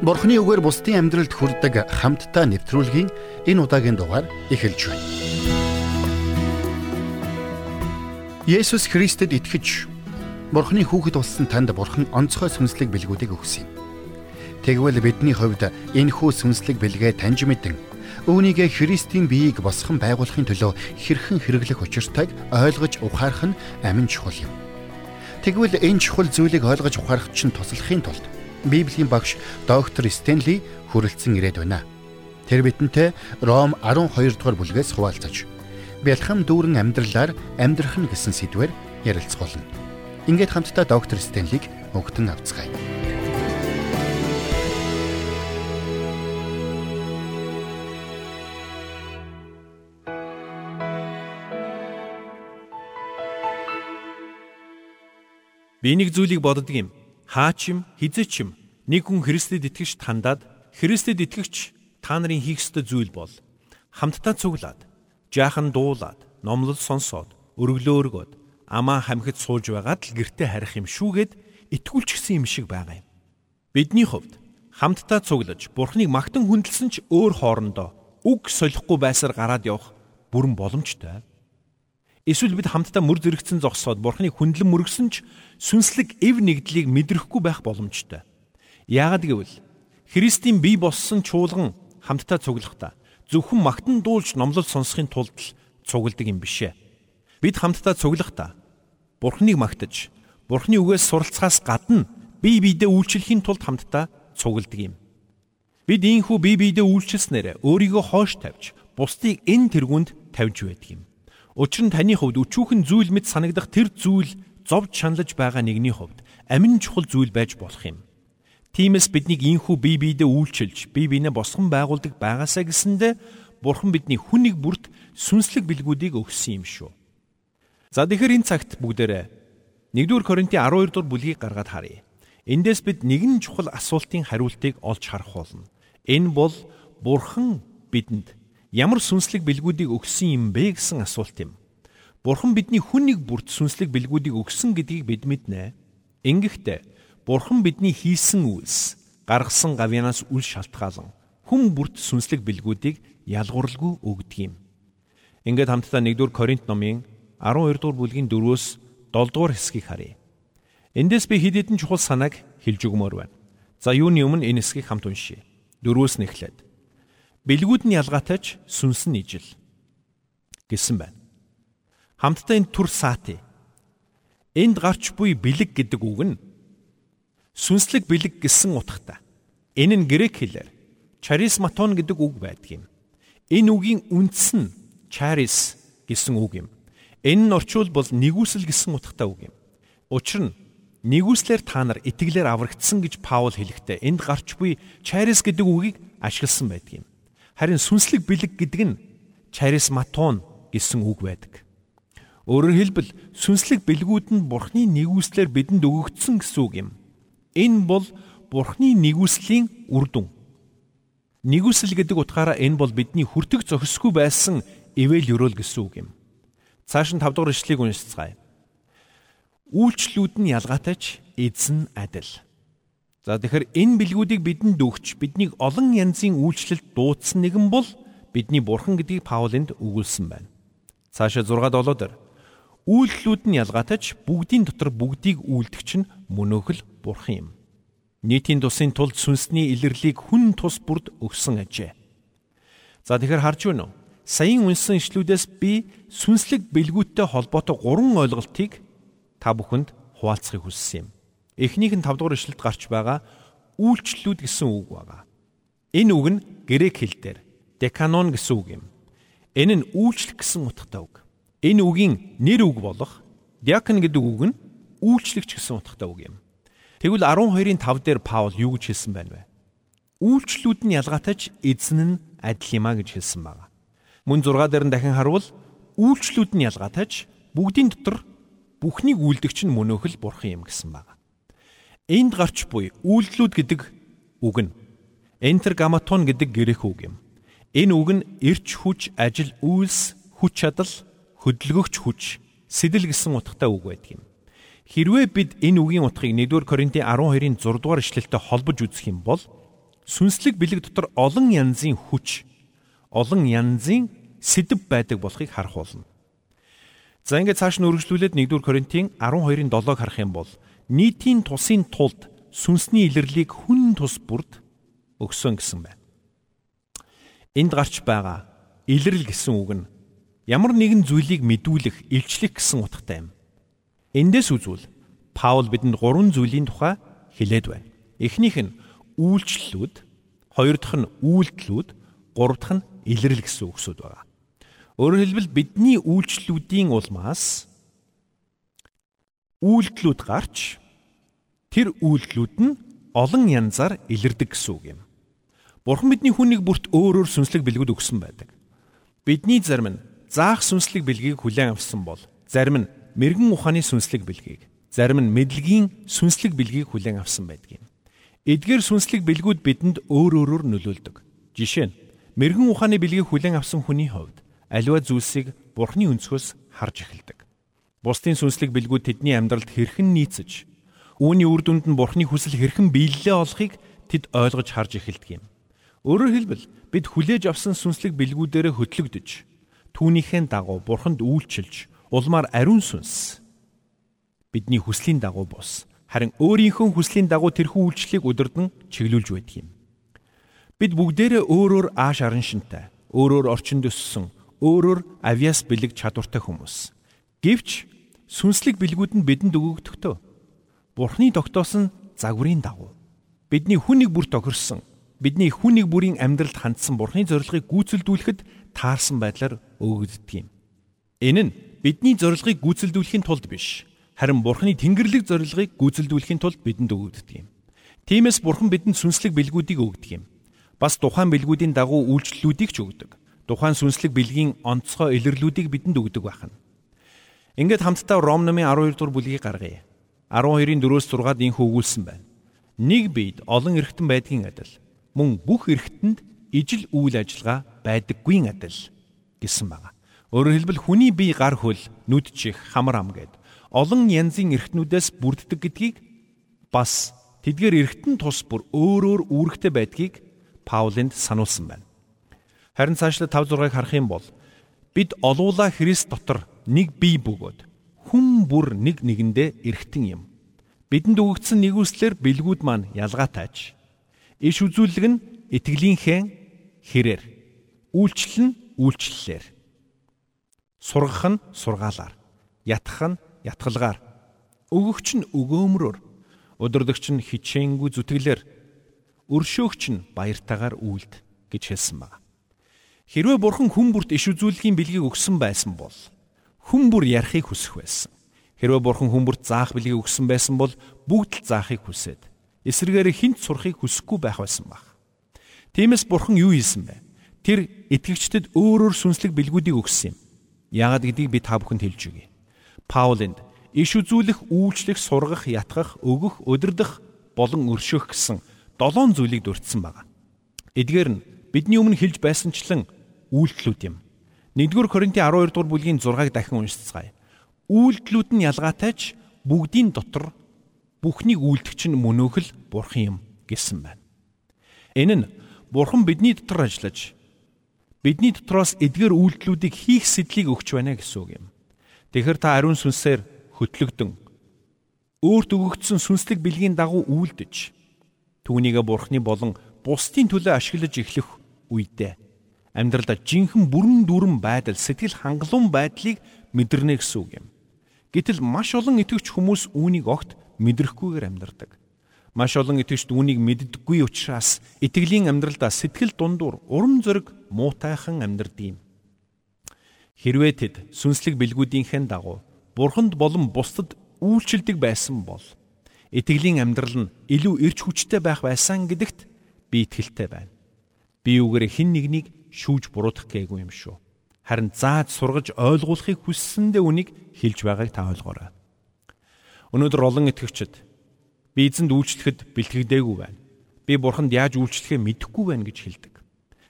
Бурхны үгээр бусдын амьдралд хүрдэг хамтдаа нэвтрүүлгийн энэ удаагийн дугаар эхэлж байна. Есүс Христэд итгэж Бурхны хүүхэд болсон танд Бурхан онцгой сүнслэг бэлгүүдийг өгсөн юм. Тэгвэл бидний хувьд энэ хүү сүнслэг бэлгээ таньж мэдэн үүнийгэ Христийн биеийг босгон байгуулахын төлөө хэрхэн хэрэглэх учиртайг ойлгож ухаарах нь амин чухал юм. Тэгвэл энэ чухал зүйлийг ойлгож ухаарах чинь туслахын тулд Библийн багш доктор Стенли хүрэлцэн ирээд байна. Тэр бидэнтэй Ром 12 дугаар бүлгээс хуваалцаж бэлхэм дүүрэн амьдралаар амьдрах нь гэсэн сэдвээр ярилцгаулна. Ингээд хамтдаа доктор Стенлиг өгтөн авцгаая. Би нэг зүйлийг боддог юм хаа ч юм хизээ ч юм нэг хүн Христэд итгэж тандаад Христэд итгэгч та нарын хийх ёстой зүйл бол хамтдаа цуглаад жаахан дуулаад номлол сонсоод өргөлөө өргөөд амаа хамхид сууж байгаад л гэрте харих юм шүүгээд итгүүлчихсэн юм шиг байгаа юм. Бидний хувьд хамтдаа цуглаж Бурхныг магтан хүндэлсэн ч өөр хоорондоо үг солихгүй байсаар гараад явах бүрэн боломжтой. Эсвэл бид хамтдаа мөр зэрэгцэн зогсоод Бурхныг хүндлэн мөргсөн ч сүнслэг эв нэгдлийг мэдрэхгүй байх боломжтой. Яагад гэвэл Христийн бие болсон чуулган хамтдаа цуглахдаа зөвхөн магтан дуулж номлол сонсохын тулд цугладаг юм бишээ. Бид хамтдаа цуглахдаа Бурхныг магтаж, Бурхны үгээс суралцахаас гадна бие биедээ үйлчлэхийн тулд хамтдаа цугладаг юм. Бид ийхүү бие биедээ үйлчлснээр өөрийгөө хоош тавьж, бусдыг энэ тэргүнд тавьж байдаг юм. Учир нь таны хувьд өчүүхэн зүйл мэд санагдах тэр зүйл зовж шаналж байгаа нэгний хувьд амин чухал зүйл байж болох юм. Тиймээс биднийг ийхүү бие биедээ үйлчилж, бие биенээ босгон байгуулдаг байгаасаа гэсэндэ Бурхан бидний хүнийг бүрт сүнслэг бэлгүүдийг өгсөн юм шүү. За тэгэхээр энэ цагт бүгдээрээ 1-р Коринтын 12 дугаар бүлгийг гаргаад харъя. Эндээс бид нэгэн чухал асуултын хариултыг олж харах болно. Энэ бол Бурхан бидэнд ямар сүнслэг бэлгүүдийг өгсөн юм бэ гэсэн асуулт юм. Бурхан бидний хүнийг бүрт сүнслэг бэлгүүдийг өгсөн гэдгийг бид мэднэ. Ингэхдээ Бурхан бидний хийсэн үйлс, гаргасан гавьянаас үл шалтгаалan хүм бүрт сүнслэг бэлгүүдийг ялгуурлгүй өгдөг юм. Ингээд хамтдаа 1-р Коринт номын 12 дугаар бүлгийн 4-өөс 7 дугаар хэсгийг харъя. Эндээс би хэд хэдэн чухал санааг хэлж өгмөр байна. За юуны өмнө энэ хэсгийг хамт уншийе. 4-өөс нэхлээд бэлгүүд нь ялгаатайч сүнс нь ижил гэсэн байна. Хамтдаа энэ төр саати. Энд гарч буй бэлэг гэдэг үг нь сүнслэг бэлэг гэсэн утгатай. Энэ нь грек хэлээр charismaton гэдэг үг байдаг юм. Энэ үгийн үндэс нь charis гэсэн үг юм. Энэ нь орчуулбал нэгүсэл гэсэн утгатай үг юм. Учир нь нэгүслэр та нар итгэлээр аврагдсан гэж Паул хэлэхдээ энд гарч буй charis гэдэг үгийг ашигласан байдаг юм. Харин сүнслэг бэлэг гэдэг нь charismaton гэсэн үг байдаг. Өөрөөр хэлбэл сүнслэг бэлгүүд нь Бурхны нэгүслэр бидэнд өгөгдсөн гэсэн үг юм. Энэ бол Бурхны нэгүслийн үр дүн. Нэгүсэл гэдэг утгаараа энэ бол бидний хүртэг зохисгүй байсан ивэл өрөөл гэсэн үг юм. Цааш нь 5 дугаар ишлэгийг уншицгаая. Үйлчлүүд нь ялгаатайч эзэн адил. За тэгэхээр энэ бэлгүүдийг бидэнд өгч биднийг олон янзын үйлчлэлд дуудсан нэгэн бол бидний бурхан гэдгийг Паулинд өгүүлсэн байна. Цаашаа 6 7 дээр үйлчлүүд нь ялгаатайч бүгдийн дотор бүгдийг үйлдэгч нь мөнөөхөл бурхан юм. Нийтийн тусын тулд сүнсний илэрлийг хүн тус бүрд өгсөн ажээ. За тэгэхээр харж байна уу? Саяын үнсэн ишлүүдээс би сүнслэг бэлгүүттэй холбоотой гурван ойлголтыг та бүхэнд хуваалцахыг хүссэн юм. Эхнийх нь 5 дугаар ишлэлд гарч байгаа үйлчлүүд гэсэн үг байна. Энэ үг нь грек хэл дээр деканон гэсэн үг юм. Энэ нь үйлчлэх гэсэн утгатай үг. Энэ үгийн нэр үг болох диакон гэдэг үг нь үйлчлэгч гэсэн утгатай үг юм. Тэгвэл 12-ын 5 дээр Паул юу гэж хэлсэн байна вэ? Үйлчлүүд нь ялгаатайч эзэн нь адил юмаа гэж хэлсэн байна. Мөн 6 дээр нь дахин харуул үйлчлүүд нь ялгаатайч бүгдийн дотор бүхнийг үйлдэгч нь мөнөөхөл бурхан юм гэсэн байна. Энд гарч буй үйлдэлүүд гэдэг үг нь энтергаматон гэдэг грек үг юм. Энэ үг нь эрч хүч, ажил, үйлс, хүч чадал, хөдөлгөгч хүч, сэтэл гэсэн утгатай үг байдаг юм. Хэрвээ бид энэ үгийн утгыг 1-р Коринтын 12-ын 6 дугаар ишлэлтэй холбож үзэх юм бол сүнслэг бэлэг дотор олон янзын хүч, олон янзын сэдв байдаг болохыг харах болно. За ингээд цааш нь үргэлжлүүлээд 1-р Коринтын 12-ын 7-ыг харах юм бол нийтийн тусын тулд сүнсний илэрлийг хүн тус бүрд өгсөн гэсэн байна. Энд гарч байгаа илэрл гэсэн үг нь ямар нэгэн зүйлийг мэдүүлэх, илчлэх гэсэн утгатай юм. Эндээс үзвэл Паул бидэнд гурван зүйлийн тухай хэлээд байна. Эхнийх нь үйлчлэлүүд, хоёр дахь нь үйлдэлүүд, гурав дахь нь илрэл гэсэн үгсүүд байгаа. Өөрөөр хэлбэл бидний үйлчлэлүүдийн улмаас үйлдэлүүд гарч тэр үйлдэлүүд нь олон янзаар илэрдэг гэсэн үг юм. Бурхан бидний хүнийг бүрт өөрөөр сүнслэг бэлгүүд өгсөн байдаг. Бидний зарим нь заах сүнслэг бэлгийг хүлээн авсан бол зарим нь мэрэгэн ухааны сүнслэг бэлгийг, зарим нь мэдлэгийн сүнслэг бэлгийг хүлээн авсан байдаг юм. Эдгээр сүнслэг бэлгүүд бидэнд өөр өөрөөр нөлөөлдөг. Жишээ нь мэрэгэн ухааны бэлгийг хүлээн авсан хүний хувьд аливаа зүйлсийг Бурхны өнцгөөс харж эхэлдэг. Бусдын сүнслэг бэлгүүд тэдний амьдралд хэрхэн нийцэж, үүний үр дүнд нь Бурхны хүсэл хэрхэн биелэлээ олохыг тэд ойлгож харж эхэлдэг юм. Өөрөөр хэлбэл бид хүлээж авсан сүнслэг бэлгүүдээр хөтлөгдөж түүнийхээ дагуу бурханд үйлчилж улмаар ариун сүнс бидний хүслийн дагуу бус харин өөрийнхөө хүслийн дагуу тэрхүү үйлчлэлийг удирдан чиглүүлж байдаг юм. Бид бүгдээрээ өөрөөр ааш арын шинтэй, өөрөөр орчинд өссөн, өөрөөр авиас бэлэг чадвартай хүмүүс. Гэвч сүнслэг бэлгүүд нь бидэнд өгөгдөхтөө. Бурхны тогтоосон загварын дагуу бидний хүнийг бүр тохирсон бидний хүн нэг бүрийн амьдралд хандсан бурхны зорилгыг гүйцэлдүүлэхэд таарсан байдлаар өгөгддөг юм. Энэ нь бидний зорилгыг гүйцэлдүүлэхийн тулд биш, харин бурхны тэнгэрлэг зорилгыг гүйцэлдүүлэхийн тулд бидэнд өгөгддөг юм. Тиймээс бурхан бидэнд сүнслэг бэлгүүдийг өгдөг юм. Бас тухайн бэлгүүдийн дагуу үйлчлэлүүдийг ч өгдөг. Тухайн сүнслэг бэлгийн онцгой илэрлүүдийг бидэнд өгдөг байна. Ингээд хамтдаа Ром номын 12 дугаар бүлгийг гаргая. 12-ын 4-өөс 6-ад инх өгүүлсэн байна. Нэг биед олон эргэтэн байдгийн адил мөн бүх эргэтэнд ижил үйл ажиллагаа байдаггүй адил гэсэн байна. Өөрөөр хэлбэл хүний бие гар хөл, нүд чих, хамар ам гэд олон янзын эргэтнүүдээс бүрддэг гэдгийг бас тэдгээр эргэтэн тус бүр өөрөөр үүрэгтэй байдгийг Паулинд сануулсан байна. Харин цаашлаа 5 6-ыг харах юм бол бид олуула Христ дотор нэг бие бөгөөд хүн бүр нэг нэгэндээ эргэтэн юм. Бидэнд өгөгдсөн нэгүслэр бэлгүүд маань ялгаатайч Иш үзүүлэг нь итгэлийнхээ хэрээр, үйлчлэл нь үйлчлэлээр. Сургах нь сургаалаар, ятгах нь ятгалгаар, өгөгч нь өгөөмрөөр, удирдагч нь хичээнгүй зүтгэлээр, өршөөгч нь баяртайгаар үйлд гэж хэлсэн байна. Хэрвээ бурхан хүн бүрт иш үзүүлэхийн бэлгийг өгсөн байсан бол хүн бүр ярахыг хүсэх байсан. Хэрвээ бурхан хүн бүрт заах бэлгийг өгсөн байсан бол бүгд л заахыг хүсээд эсрэгээр хинт сурахыг хүсэхгүй байх байсан баг. Тиймээс бурхан юу хийсэн бэ? Тэр итгэгчдэд өөрөөр сүнслэг бэлгүүдийг өгсөн юм. Яагаад гэдгийг би та бүхэнд хэлж өгье. Паулинд иш үзүүлэх, үйлчлэх, сургах, ятгах, өгөх, удирдах болон өршөөх гэсэн долоон зүйлийг дурдсан байна. Эдгээр нь бидний өмнө хэлж байсанчлан үйлдэлүүд юм. 1-р Коринтын 12 дугаар бүлгийн 6-ыг дахин уншицгаая. Үйлдэлүүд нь ялгаатайч бүгдийн дотор бүхнийг үйлдэгч нь мөнөөхөл бурхан юм гэсэн байна. Энэ нь бурхан бидний дотор ажиллаж бидний дотроос эдгээр үйлдэлүүдийг хийх сэдлийг өгч байна гэсэн үг юм. Тэгэхээр та ариун сүнсээр хөтлөгдөн өөрт өгөгдсөн сүнслэг бэлгийн дагуу үйлдэж түүнийгэ бурхны болон бусдын төлөө ашиглаж эхлэх үедээ амьдралдаа жинхэнэ бүрэн дүүрэн байдал сэтгэл хангалуун байдлыг мэдэрнэ гэсэн үг юм. Гэтэл маш олон итгэвч хүмүүс үүнийг огт мэдрэхгүйгээр амьдардаг. Маш олон итгэгчд үүнийг мэддэггүй учраас итгэлийн амьдралдаа сэтгэл дундуур урам зориг муутайхан амьдардаг юм. Хэрвээ тэд сүнслэг бэлгүүдийнхээ дагуу бурханд болон бусдад үйлчлдэг байсан бол итгэлийн амьдрал нь илүү эрч хүчтэй байх байсан гэдэгт би итгэлтэй байна. Би үгээр хэн нэгнийг шүүж буруудах гээгүй юм шүү. Харин зааж сургаж ойлгуулахыг хүссэндээ үнийг хэлж байгааг та ойлгоорой. Өнөөдөр олон итгэгчид би эзэнд үйлчлэхэд бэлтгэдэггүй байна. Би бурханд яаж үйлчлэхээ мэдэхгүй байна гэж хэлдэг.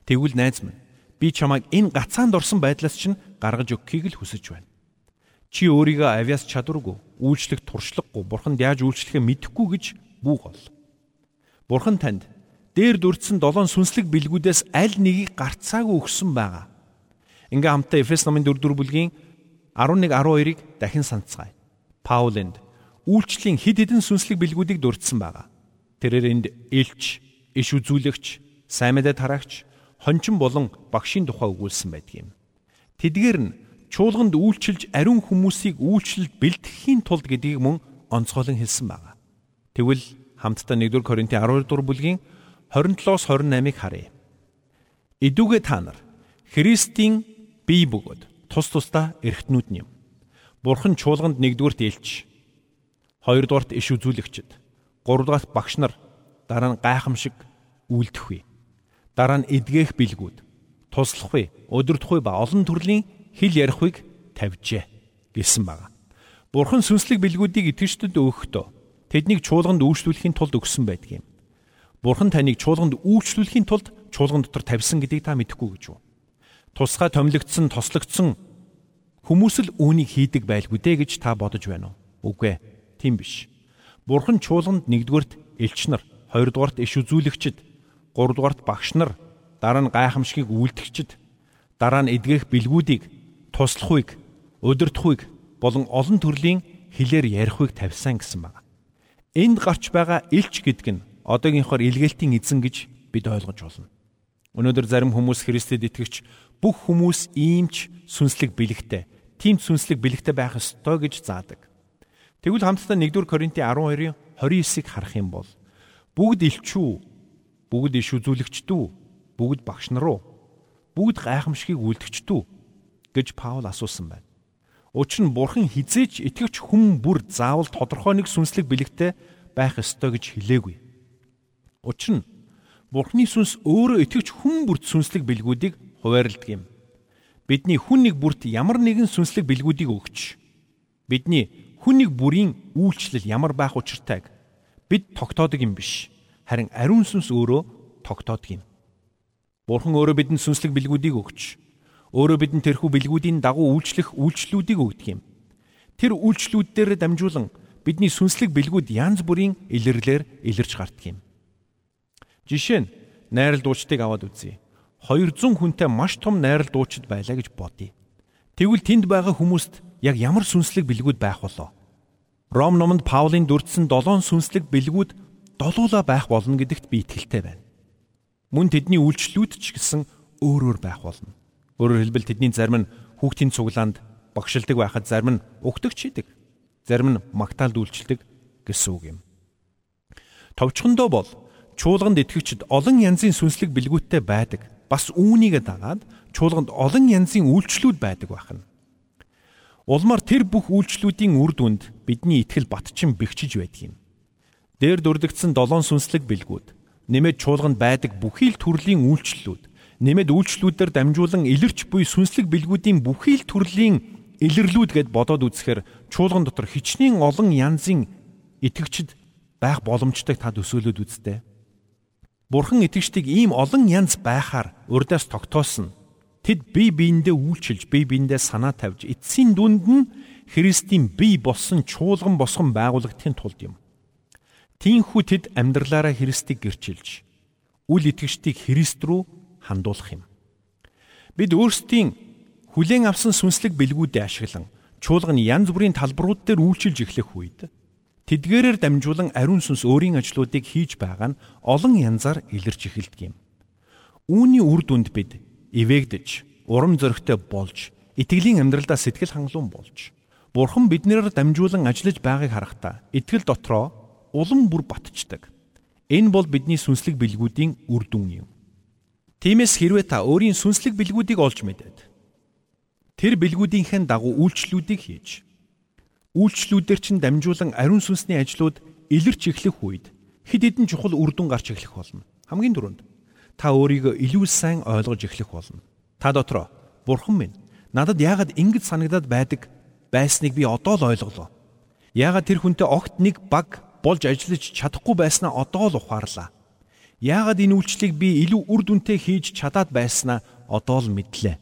Тэгвэл найз минь би чамайг энэ гацаанд орсон байдлаас чинь гаргаж өгөхийг л хүсэж байна. Чи өөрийгөө авяас чадваргүй, үйлчлэх туршлагагүй, бурханд яаж үйлчлэхээ мэдэхгүй гэж бүү гол. Бурхан танд дээр дурдсан долоон сүнслэг бэлгүүдээс аль нэгийг гарцаагүй өгсөн байгаа. Ингээ хамтдаа Эфес номын 4-4 бүлгийн 11-12-ыг дахин санацгаая. Паул энд үйлчлэлийн хид хідэн сүнслэг бэлгүүдийг дурдсан байгаа. Тэрээр энд элч, иш үзүүлэгч, сайн мэдээ тараагч, хончин болон багшийн тухай өгүүлсэн байдгийм. Тэдгээр нь чуулганд үйлчилж ариун хүмүүсийг үйлчлэлд бэлтгэхийн тулд гэдгийг мөн онцгойлон хэлсэн байна. Тэгвэл хамтдаа 1-р Коринтын 12 дугаар бүлгийн 27-оос 28-ыг харъя. Идүүгээ та нар Христийн бие бөгөөд тус тусдаа эргэтнүүд юм. Бурхан чуулганд 1-дүгээрт элч, 2-дугаарт иш үзүүлэгчд, 3-дугаарт багш нар, дараа нь гайхамшиг үйлдэхгүй. Дараа нь эдгээх бэлгүүд, туслахгүй, өдөртхгүй ба олон төрлийн хэл ярихыг тавьжээ гэсэн байна. Бурхан сүнслэг бэлгүүдийг итгэжтэд өгөхдөө тэднийг чуулганд үйлчлүүлэхийн тулд өгсөн байдаг юм. Бурхан таныг чуулганд үйлчлүүлэхийн тулд чуулган дотор тавьсан гэдгийг та мэдэхгүй гэж юу? Тусгай томилогдсон, тослогдсон хүмүүс л үүнийг хийдэг байлгүй дээ гэж та бодож байна уу? Үгүй ээ. Тийм биш. Бурхан чуулганд нэгдүгээрт элч нар, хоёрдугаарт иш үзүүлэгчд, гуравдугаарт багш нар, дараа нь гайхамшигыг үйлдэгчд, дараа нь эдгэх бэлгүүдийг, туслахыг, өдөртхүйг болон олон төрлийн хэлээр ярихыг тавьсан гэсэн байна. Энд гарч байгаа элч гэдэг нь одоогийнхоор илгээлтийн эзэн гэж бид ойлгож болно. Өнөөдөр зарим хүмүүс Христэд итгэгч бүх хүмүүс иймч сүнслэг бэлэгтэй, тийм сүнслэг бэлэгтэй байх ёстой гэж заадаг. Тэгвэл хамтдаа 1-р Коринтын 12-ын 29-ыг харах юм бол бүгд элчүү, бүгд иш үзүүлэгчдүү, бүгд багш нар уу, бүгд гайхамшигыг үлдгчдүү гэж Паул асуусан байна. Учир нь бурхан хизээч итгэвч хүм бүр заавал тодорхой нэг сүнслэг бэлэгтэй байх ёстой гэж хэлээгүй. Учир нь бурхны сүнс өөрөө итгэвч хүм бүрт сүнслэг бэлгүүдийг хуваарилдаг юм. Бидний хүн нэг бүрт ямар нэгэн сүнслэг бэлгүүдийг өгч бидний хүн нэг бүрийн үйлчлэл ямар байх учиртайг бид тогтоодог юм биш. Харин ариун сүнс өөрөө тогтоодог юм. Бурхан өөрөө бидэнд сүнслэг бэлгүүдийг өгч өөрөө бидэнд тэрхүү бэлгүүдийн дагуу үйлчлэх үйлчлүүдийг өгдөг юм. Тэр үйлчлүүдээр дамжуулан бидний сүнслэг бэлгүүд янз бүрийн илэрлэлээр илэрч гардаг юм. Жишээ нь найрал дуучдыг аваад үзье. 200 хүнтэй маш том найрал дуучид байлаа гэж бодъё. Тэгвэл тэнд байгаа хүмүүст яг ямар сүнслэг бэлгүүд байх болоо? Ром номонд Паулийн дүрдсэн 7 сүнслэг бэлгүүд долуула байх болно гэдэгт би итгэлтэй байна. Мөн тэдний үйлчлүүд ч гэсэн өөр өөр байх болно. Өөрөөр хэлбэл тэдний зарим нь хүүхдийн цуглаанд багшилдаг байхад зарим нь өгтөгч хийдэг. Зарим нь магтаалд үйлчилдэг гэсэн үг юм. Товчхондоо бол чуулганд итгэгчид олон янзын сүнслэг бэлгүүттэй байдаг. Бас үүнийг дагаад чуулганд олон янзын үйлчлүүд байдаг байна. Улмаар тэр бүх үйлчлүүдийн үр дүнд бидний итгэл батчин бэхжиж байдаг юм. Дээр дүрдэгдсэн долоон сүнслэг бэлгүүд нэмээд чуулганд байдаг бүхий л төрлийн үйлчлүүд нэмээд үйлчлүүдээр дамжуулан илэрч буй сүнслэг бэлгүүдийн бүхий л төрлийн илэрлүүд гэд бодоод үзэхээр чуулган дотор хичнээн олон янзын итгэгчд байх боломжтой та төсөөлөд үзтээ. Бурхан итгэгчдийг ийм олон янз байхаар урдаас тогтоосон. Тэд бие биендээ үйлчилж, бие биендээ санаа тавьж, эцсийн дүнд нь Христийн бие болсон чуулган босгон байгуулагдахын тулд юм. Тиймээс тэд амьдралаараа Христийг гэрчилж, үл итгэгчдийг Христ рүү хандуулах юм. Бид өөрсдийн хүлээн авсан сүнслэг бэлгүүдээ ашиглан чуулганы янз бүрийн талбарууд дээр үйлчилж эхлэх үед тэдгээрээр дамжуулан ариун сүнс өөрийн ажлуудыг хийж байгаа нь олон янзаар илэрч эхэлдэг юм. Үүний үр дүнд бид эвэгдэж, урам зоригтой болж, итгэлийн амьдралдаа сэтгэл хангалуун болж, Бурхан биднээр дамжуулан ажиллаж байгааг харахтаа итгэл дотроо улам бүр батчдаг. Энэ бол бидний сүнслэг бэлгүүдийн үр дүн юм. Тиймээс хэрвээ та өөрийн сүнслэг бэлгүүдийг олж мэдээд тэр бэлгүүдийнхээ дагуу үйлчлүүдийг хийж үйлчлүүдээр чинь дамжуулан ариун сүнсний ажлууд илэрч эхлэх үед хэд хэдэн чухал үр дүн гарч эхлэх болно. Хамгийн түрүүнд та өөрийгөө илүү сайн ойлгож эхлэх болно. Та дотроо бурхан минь надад яагаад ингэж санагдаад байдаг байсныг би одоо л ойлголоо. Яагаад тэр хүнтэй огт нэг баг болж ажиллаж чадахгүй байснаа одоо л ухаарлаа Яагаад энэ үйлчлэгийг би илүү үр дүнтэй хийж чадаад байснаа одоо л мэдлээ.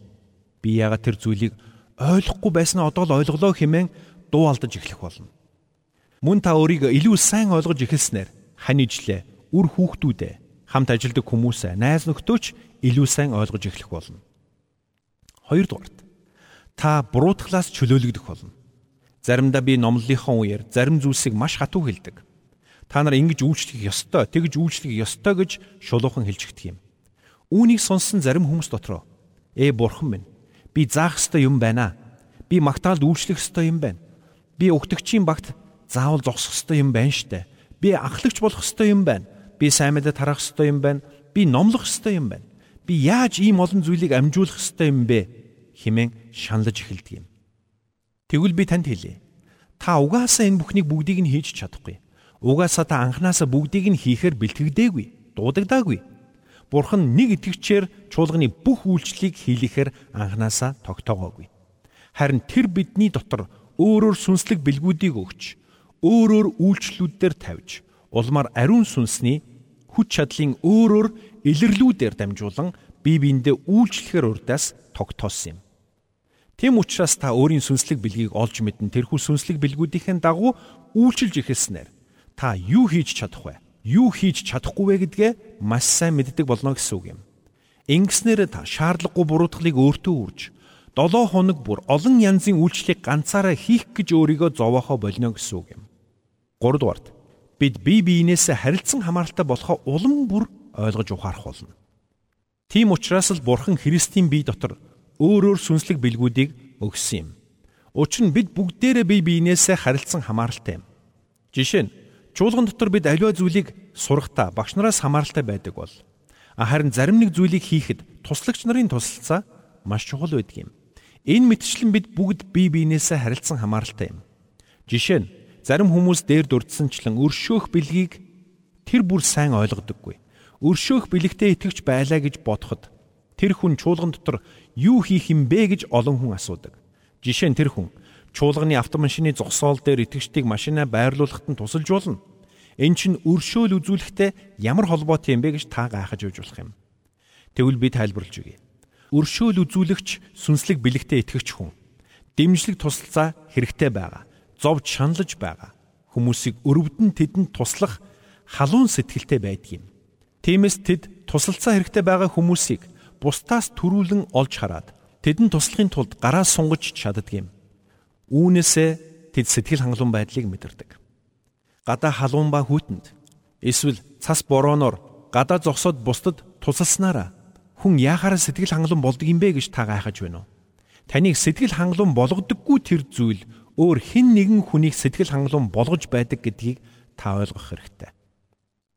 Би яагаад тэр зүйлийг ойлгохгүй байснаа одоо л ойлголоо хэмээн дуу алдаж эхлэх болно. Мөн та өөрийгөө илүү сайн ойлгож эхэлснээр хань ижлээ, үр хүүхдүүдээ, хамт ажилладаг хүмүүсээ найз нөхдөөч илүү сайн ойлгож эхлэх болно. Хоёрдугаарт та буруутглаас чөлөөлөгдөх болно. Заримдаа би номлолынхон үеэр зарим зүйлсийг маш хатуу хэлдэг. Та нар ингэж үйлчлэх ёстой, тэгж үйлчлэх ёстой гэж шулуухан хэлчихдэг юм. Үүнийг сонссон зарим хүмүүс дотроо "Ээ бурхан минь, би заах ёстой юм байна. Би магтаалд үйлчлэх ёстой юм байна. Би өгтөгчийн багт заавал зогсох ёстой юм байна штэ. Би анхлагч болох ёстой юм байна. Би сайн мэдээ тарах ёстой юм байна. Би номлох ёстой юм байна. Би яаж ийм олон зүйлийг амжуулах ёстой юм бэ? хэмээн шаналж эхэлдэг юм. Тэгвэл би танд хэлье. Та угаасаа энэ бүхнийг бүгдийг нь хийж чадахгүй. Угаасаа та анханасаа бүгдийг нь хийхээр бэлтгэдэггүй, дуудагдаагүй. Бурхан нэг итгэгчээр чуулганы бүх үйлчлэлийг хийлэхээр анханасаа тогтоогоогүй. Харин тэр бидний дотор өөрөөр сүнслэг бэлгүүдийг өгч, өөрөөр үйлчлэлүүдээр тавьж, улмаар ариун сүнсний хүч чадлын өөрөөр илэрлүүдээр дамжуулан бие биендээ үйлчлэхээр урдаас тогтоосон юм. Тэм учраас та өөрийн сүнслэг бэлгийг олж мэдэн тэрхүү сүнслэг бэлгүүдийн дагуу үйлчилж эхэлснээр та юу хийж чадах вэ? Юу хийж чадахгүй вэ гэдгээ маш сайн мэддэг болно гэсэн үг юм. Ингэснээр та шаардлагагүй буруутгалыг өөртөө үрж 7 хоног бүр олон янзын үйлчлэлийг ганцаараа хийх гэж өөрийгөө зовоохоо болно гэсэн үг юм. 3 дугаарт бид бие биенээсээ харилцан хамааралтай болохоо улам бүр ойлгож ухаарах болно. Тийм учраас л Бурхан Христийн бие дотор өөрөөр сүнслэг бэлгүүдийг өгсөн юм. Учир нь бид бүгдээрээ бие биенээсээ харилцсан хамааралтай юм. Жишээ нь чуулган дотор бид аливаа зүйлийг сурахтаа багш нараас хамааралтай байдаг бол харин зарим нэг зүйлийг хийхэд туслагч нарын тусалцаа маш чухал байдаг юм. Энэ мэтчлэн бид бүгд бие биенээсээ харилцсан хамааралтай юм. Жишээ нь зарим хүмүүс дээр дурдсанчлан өршөөх бэлгийг тэр бүр сайн ойлгодоггүй. Өршөөх бэлэгтээ итгэвч байлаа гэж бодоход тэр хүн чуулган дотор юу хийх юм бэ гэж олон хүн асуудаг. Жишээ нь тэр хүн чуулганы автомашины зогсоол дээр итгэжтийг машинаа байрлуулахад нь тусалж болно. Эн чинь өршөөл үзүүлэхтэй ямар холбоотой юм бэ гэж та гайхаж өгж болох юм. Тэгвэл би тайлбарлаж өгье. Өршөөл үзүүлэгч сүнслэг бэлэгтээ итгэгч хүн. Дэмжлэг тусалцаа хэрэгтэй байгаа. Зовж шаналж байгаа. Хүмүүсийг өрөвдөн тэдэнд туслах халуун сэтгэлтэй байдаг юм. Тиймээс тэд тусалцаа хэрэгтэй байгаа хүмүүсийг бусдаас төрүүлэн олж хараад тэдэнд туслахын тулд гараа сунгаж чаддаг юм. Үүнээсээ тэд сэтгэл хангалуун байдлыг мэдэрдэг. Гадаа халуун ба хүйтэнд эсвэл цас борооноор гадаа зогсоод бусдад тусалснараа хүн яахаараа сэтгэл хангалуун болдог юм бэ гэж та гайхаж байна уу? Таныг сэтгэл хангалуун болгодоггүй тэр зүйл өөр хэн нэгэн хүнийг сэтгэл хангалуун болгож байдаг гэдгийг та ойлгох хэрэгтэй.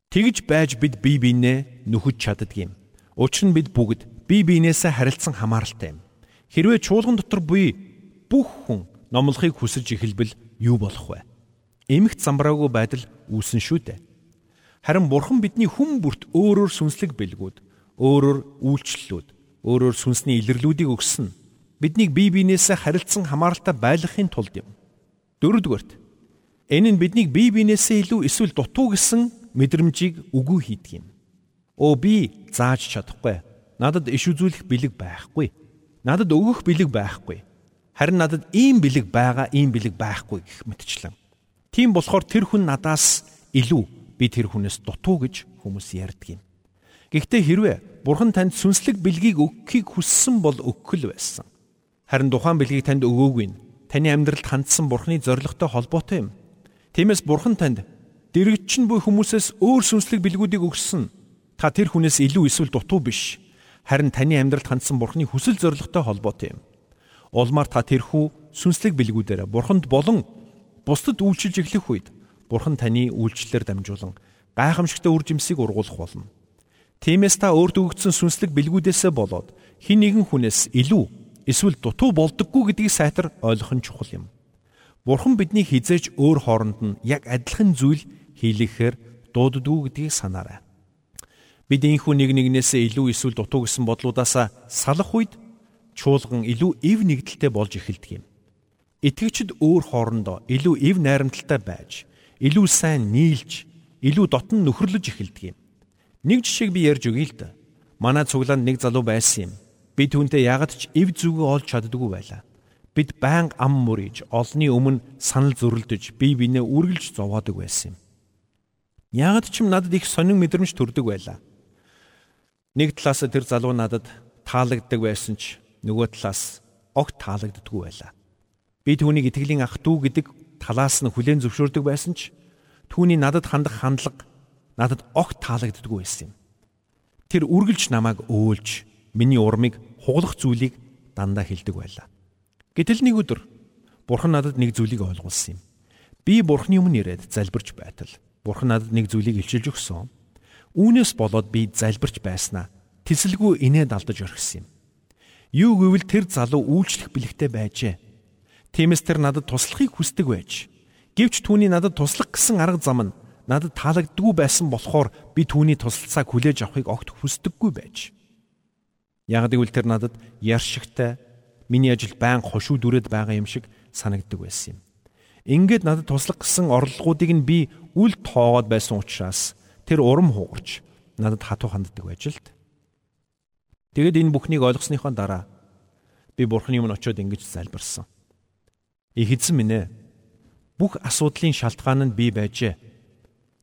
Тэгж байж бид бие биенээ нөхөж чаддаг юм. Учир нь бид бүгд бие биенээсээ харилцсан хамааралтай юм. Хэрвээ чуулган дотор буй бүх хүн номлохыг хүсэж эхэлбэл юу болох вэ? Эмэгт замбраагүй байдал үүсэн шүү дээ. Харин бурхан бидний хүн бүрт өөрөөр сүнслэг бэлгүүд, өөрөөр үйлчлэлүүд, өөрөөр сүнсний илэрлүүдийг өгсөн. Биднийг бие биенээсээ харилцсан хамааралтай байлгахын тулд юм. Дөрөвдүгээрт энэ нь биднийг бие биенээсээ илүү эсвэл дутуу гэсэн мэдрэмжийг үгүй хийдэг юм. Оо би зааж чадахгүй Надад иш үзүүлэх бэлэг байхгүй. Надад өгөх бэлэг байхгүй. Харин надад ийм бэлэг байгаа, ийм бэлэг байхгүй гэх мэтчлэн. Тийм болохоор тэр хүн надаас илүү би тэр хүнээс дутуу гэж хүмүүс ярьдаг юм. Гэхдээ хэрвээ Бурхан танд сүнслэг бэлгийг өгөхийг хүссэн бол өгөх л байсан. Харин тухайн бэлгийг танд өгөөгүй нь таны амьдралд хандсан Бурханы зоригтой холбоотой юм. Тиймээс Бурхан танд дэрэгчин буй хүмүүсээс өөр сүнслэг бэлгүүдийг өгсөн. Та тэр хүнээс илүү эсвэл дутуу биш харин таны амьдралд хандсан Бурхны хүсэл зоригтой холбоотой юм. Улмаар та тэрхүү сүнслэг бэлгүүдээр Бурханд болон бусдад үйлчилж эхлэх үед Бурхан таны үйлчлэлээр дамжуулан гайхамшигтай үр жимсийг ургуулах болно. Тиймээс та өөрт өгөгдсөн сүнслэг бэлгүүдээсээ болоод хин нэгэн хүнээс илүү эсвэл дутуу болдоггүй гэдгийг сайтар ойлгох нь чухал юм. Бурхан бидний хизээж өөр хооронд нь яг адилхан зүйл хийлгэхээр дууддгүй гэдгийг санаарай. Бид энхүү нэг нэгнээсээ илүү эсвэл дутуу гэсэн бодлуудаасаа салах үед чуулган илүү эв нэгдэлтэй болж эхэлдэг юм. Итгэгчд өөр хоорондоо илүү эв найрамдалтай байж, илүү сайн нийлж, илүү дотн нөхөрлөж эхэлдэг юм. Нэг жишээг би ярьж өгье л да. Манай цуглаанд нэг залуу байсан юм. Би түүнтэй ягаад ч эв зүгөө олж чаддаггүй байлаа. Бид байнга ам мөрийж, олны өмнө санал зөрөлдөж, бие биенээ үргэлж зовоодог байсан юм. Ягаад ч юм надад их сонин мэдрэмж төрдөг байлаа. Нэг талаас тэр залуу надад таалагддаг байсан ч нөгөө талаас огт таалагддаггүй байлаа. Би түүнийг итгэлийн ах トゥ гэдэг талаас нь хүлээн зөвшөөрдөг байсан ч түүний надад хандах хандлага надад огт таалагддаггүй байсан юм. Тэр үргэлж намайг өөлж, миний урмыг хуглах зүйлийг дандаа хэлдэг байлаа. Гэтэл нэг өдөр Бурхан надад нэг зүйлийг ойлгуулсан юм. Би Бурханы өмнө ирээд залбирч байтал Бурхан надад нэг зүйлийг илчилж өгсөн. Үүнээс болоод би залбирч байснаа тэсэлгүй инээд алдаж орхисон юм. Юу гэвэл тэр залуу үйлчлэх бэлэгтэй байжээ. Тиймээс тэр надад туслахыг хүсдэг байж. Гэвч түүний надад туслах гэсэн арга зам нь надад таалагддгүй байсан болохоор би түүний тусалцааг хүлээж авахыг огт хүсдэггүй байж. Яг гэвэл тэр надад яршигтай миний ажил байн хошуу дүрээд байгаа юм шиг санагддаг байсан юм. Ингээд надад туслах гэсэн орлогоодыг нь би үл тоогоод байсан учраас тэр урам хугарч надад хатуу ханддаг байж л. Тэгэд энэ бүхнийг ойлгосныхоо дараа би бурхны өмнө очиод ингэж залбирсан. Их эзэн минь ээ. Бүх асуудлын шалтгаан нь би байжээ.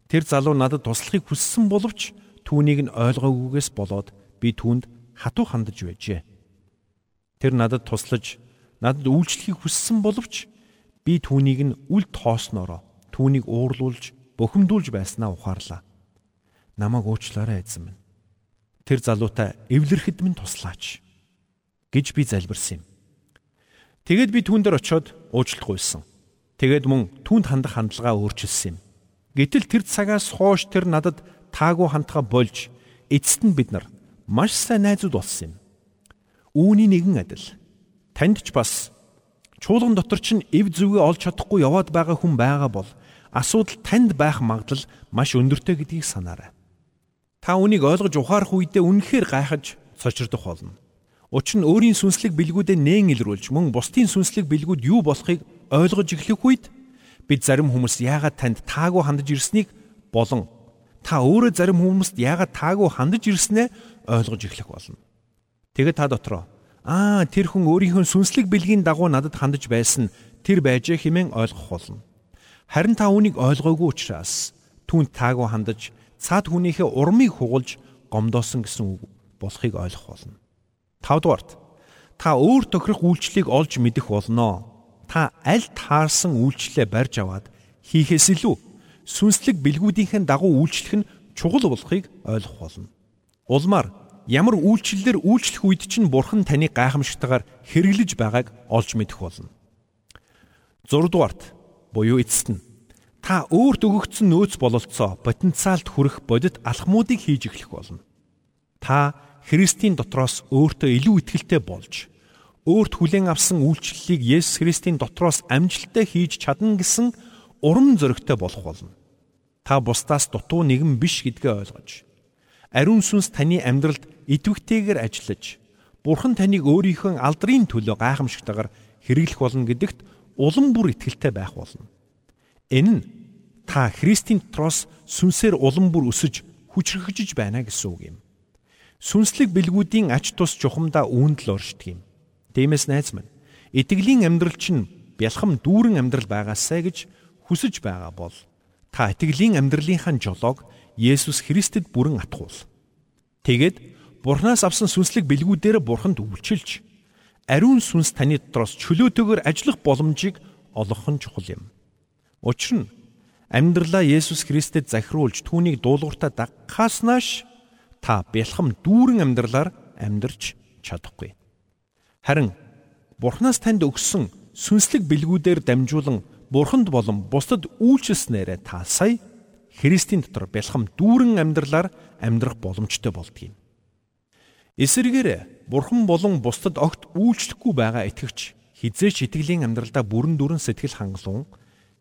Тэр залуу надад туслахыг хүссэн боловч түүнийг нь ойлгоогүйгээс болоод би түүнд хатуу хандаж байжээ. Тэр надад туслаж, надад үйлчлэхийг хүссэн боловч би түүнийг нь үл тоосноороо түүнийг уурлуулж, бухимдуулж байснаа ухаарлаа. Намайг уучлаарай эзэн минь. Тэр залуутай эвлэрхэд минь туслаач гэж би залбирсан юм. Тэгэд би түүн дээр очиод уучлах гуйсан. Тэгээд мөн түүнд хандах хандлага өөрчилсөн юм. Гэтэл тэр цагаас хойш тэр надад таагүй хандхаа болж эцэст нь бид нар маш сайн найзууд болсон юм. Үүний нэгэн адил танд ч бас чуулган дотор чинь эв зүгээ олж чадахгүй яваад байгаа хүн байгаа бол асуудал танд байх магадлал маш өндөртэй гэдгийг санаарай. Та үнийг ойлгож ухаарах үедээ үнэхээр гайхаж цочирдох болно. Учир нь өөрийн сүнслэг бэлгүүдэд нээн илрүүлж мөн бусдын сүнслэг бэлгүүд юу болохыг ойлгож эхлэх үед бид зарим хүмүүс яагаад танд таагүй хандаж ирснийг болон та өөрөө зарим хүмүүст яагаад таагүй хандаж ирснээ ойлгож эхлэх болно. Тэгээд та дотроо аа тэр хүн өөрийнхөө сүнслэг бэлгийн дагуу надад хандаж байсан тэр байжээ хэмээн ойлгох болно. Харин та үүнийг ойлгоогүй учраас түүнд таагүй хандаж цаад хүнийхээ урмыг хугалж гомдоосон гэсэн үг болохыг ойлгох болно. 5 дугаарт та өөр тохирох үйлчлэлийг олж мэдэх болноо. Та аль таарсан үйлчлэлээ барьж аваад хийхээс илүү сүнслэг бэлгүүдийнхэн дагуу үйлчлэх нь чухал болохыг ойлгох болно. Улмаар ямар үйлчлэлээр үйлчлэх үед чинь бурхан таныг гайхамшигтайгаар хэрэглэж байгааг олж мэдэх болно. 6 дугаарт буюу эцэст нь та өөрт өгөгдсөн нөөц бололцоо потенциалд хүрэх бодит алхмуудыг хийж эхлэх болно. Та Христийн дотроос өөртөө илүү ихтэй болж өөрт хүлээн авсан үйлчлэлийг Есүс Христийн дотроос амжилттай хийж чадна гэсэн урам зоригтой болох болно. Та бусдаас дутуу нэгэн биш гэдгээ ойлгож ариун сүнс таны амьдралд идэвхтэйгээр ажиллаж Бурхан таныг өөрийнхөө алдрын төлөө гайхамшигтайгаар хэрэглэх болно гэдэгт улам бүр итгэлтэй байх болно. Энэ нь та Христийн дотроос сүнсээр улам бүр өсөж хүчрхэгжиж байна гэсэн үг юм. Сүнслэг бэлгүүдийн ач тус чухамдаа үүнд л оршдог юм. Дэмэс найз минь итгэлийн амьдрал чинь бялхам дүүрэн амьдрал байгаасай гэж хүсэж байгаа бол та итгэлийн амьдралынхаа жолоог Есүс Христэд бүрэн атгуул. Тэгэд Бурханаас авсан сүнслэг бэлгүүдээр Бурханд үйлчилж ариун сүнс таны дотроос чөлөөтэйгээр ажиллах боломжийг олгох нь чухал юм. Учир нь амьдралаа Есүс Христэд захируулж түүнийг дуулууртаа дагахаас нааш та бэлхам дүүрэн амьдралаар амьдрч чадахгүй. Харин Бурханаас танд өгсөн сүнслэг бэлгүүдээр дамжуулан Бурханд болон бусдад үйлчлснээрээ та сая Христийн дотор бэлхам дүүрэн амьдралаар амьдрах боломжтой болдгийг. Эсвэргээр Бурхан болон бусдад огт үйлчлэхгүй байгаа итгэгч хизээч итгэлийн амьдралдаа бүрэн дүрэн сэтгэл хангалуун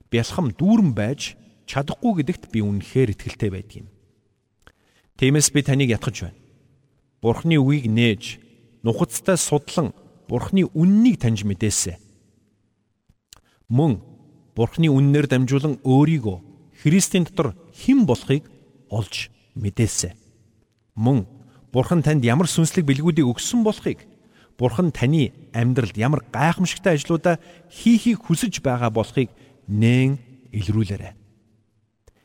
бялхам дүүрэн байж чадахгүй гэдэгт би үнэхээр итгэлтэй байдгийг. Тиймээс би таныг ятгах байна. Бурхны үгийг нээж, нухацтай судлан Бурхны үннийг таньж мэдээсэ. Мөн Бурхны үннээр дамжуулан өөрийгөө Христийн дотор хэн болохыг олж мэдээсэ. Мөн Бурхан танд ямар сүнслэг бэлгүүдийг өгсөн болохыг Бурхан таны амьдралд ямар гайхамшигтай ажлуудаа хийхийг хүсэж байгаа болохыг нээн илрүүлээрэй.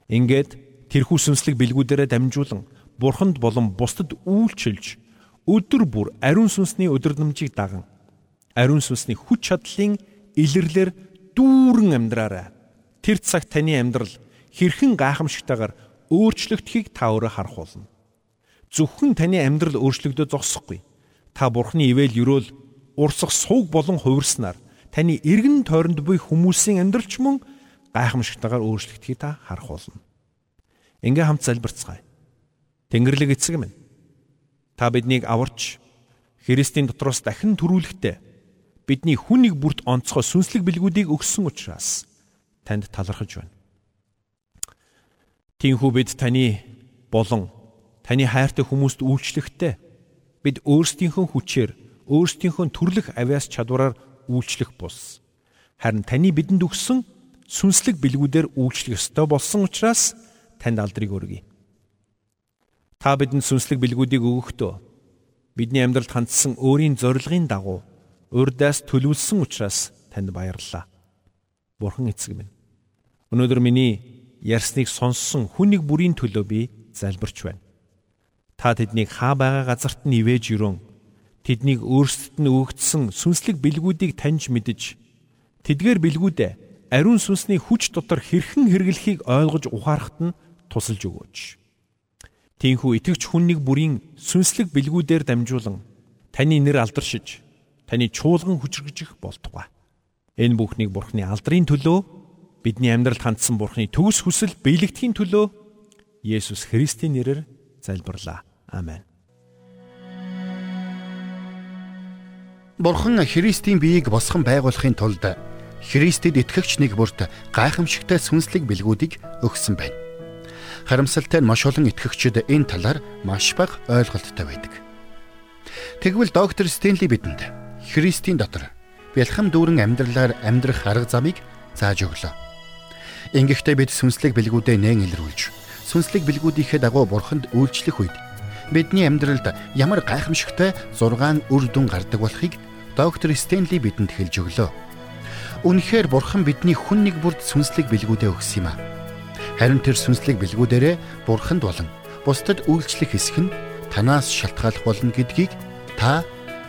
Ингээд тэрхүү сүнслэг бэлгүүдээрээ дамжуулан Бурханд болон бусдад үйлчилж өдөр бүр ариун сүнсний өдөрдмжийг даган ариун сүнсний хүч чадлын илэрлэр дүүрэн амьдраарай. Тэр цаг таны амьдрал хэрхэн гайхамшигтайгаар өөрчлөгдөхийг та өөрөө харах болно. Зөвхөн таны амьдрал өөрчлөгдөж зогсохгүй. Та Бурхны ивэл юрөөл урсах сууг болон хувирснаар таны эргэн тойронд буй хүмүүсийн амьдралч мөн гайхамшигтайгаар өөрчлөгдөхийг та харах болно. Ингээ хамт залбирцгаая. Тэнгэрлэг эцэг минь. Та биднийг аварч Христийн дотроос дахин төрүүлэхдээ бидний хүнийг бүрт онцгой сүнслэг бэлгүүдийг өгсөн учраас танд талархаж байна. Тинхүү бид таны болон таны хайртай хүмүүст үйлчлэхдээ бид өөрсдийнхөө хүчээр өөрсдийнхөө төрлөх авяас чадвараар үйлчлэх бус. Харин таны бидэнд өгсөн сүнслэг бэлгүүдээр үйлчлэх ёстой болсон учраас танд алдрыг өргөе. Та бидэнд сүнслэг бэлгүүдийг өгөхдөө бидний амьдралд хандсан өөрийн зорилгын дагуу урдаас төлөвлөсөн учраас танд баярлалаа. Бурхан эцэг минь. Өнөөдөр миний ярьсныг сонссон хүнийг бүрийн төлөө би залбирч байна. Та тэднийг хаа байгаа газарт нь ивэж өрөн тэднийг өөрсдөд нь өгдсөн сүнслэг бэлгүүдийг таньж мэдж тэдгээр бэлгүүдээ ариун сүнсний хүч дотор хэрхэн хэрэглэхийг ойлгож ухаарахт нь тусалж өгөөч. Тинхүү итгэвч хүннийг бүрийн сүнслэг бэлгүүдээр дамжуулан таны нэр алдаршиж таны чуулган хүчрэгжих болтугай. Энэ бүхнийг Бурхны алдрын төлөө бидний амьдралд хандсан Бурхны төгс хүсэл биелэгдэхийн төлөө Есүс Христийн нэрээр залбирлаа. Амен. Бурхан Христийн биеийг босгон байгуулахын тулд Христэд итгэгч нэг бүрт гайхамшигтай сүнслэг бэлгүүдийг өгсөн байна. Харамсалтай нь маш олон итгэгчид энэ талаар маш бага ойлголттой байдаг. Тэгвэл доктор Стенли бидэнд Христийн дотор бэлхэм дүүрэн амьдралаар амьдрах арга замыг зааж өглөө. Ингэхдээ бид сүнслэг бэлгүүдээ нээн илрүүлж, сүнслэг бэлгүүдийнхээ дагуу бурханд үйлчлэх үед бидний амьдралд ямар гайхамшигтай 6 үр дүн гардаг болохыг доктор Стенли бидэнд хэлж өглөө. Үнэхээр бурхан бидний хүн нэг бүрд сүнслэг бэлгүүдээ өгсөн юм а. Харин тэр сүнслэг бэлгүүдээрээ бурханд болон бусдад үйлчлэх хэсэг нь танаас шалтгааллах болно гэдгийг та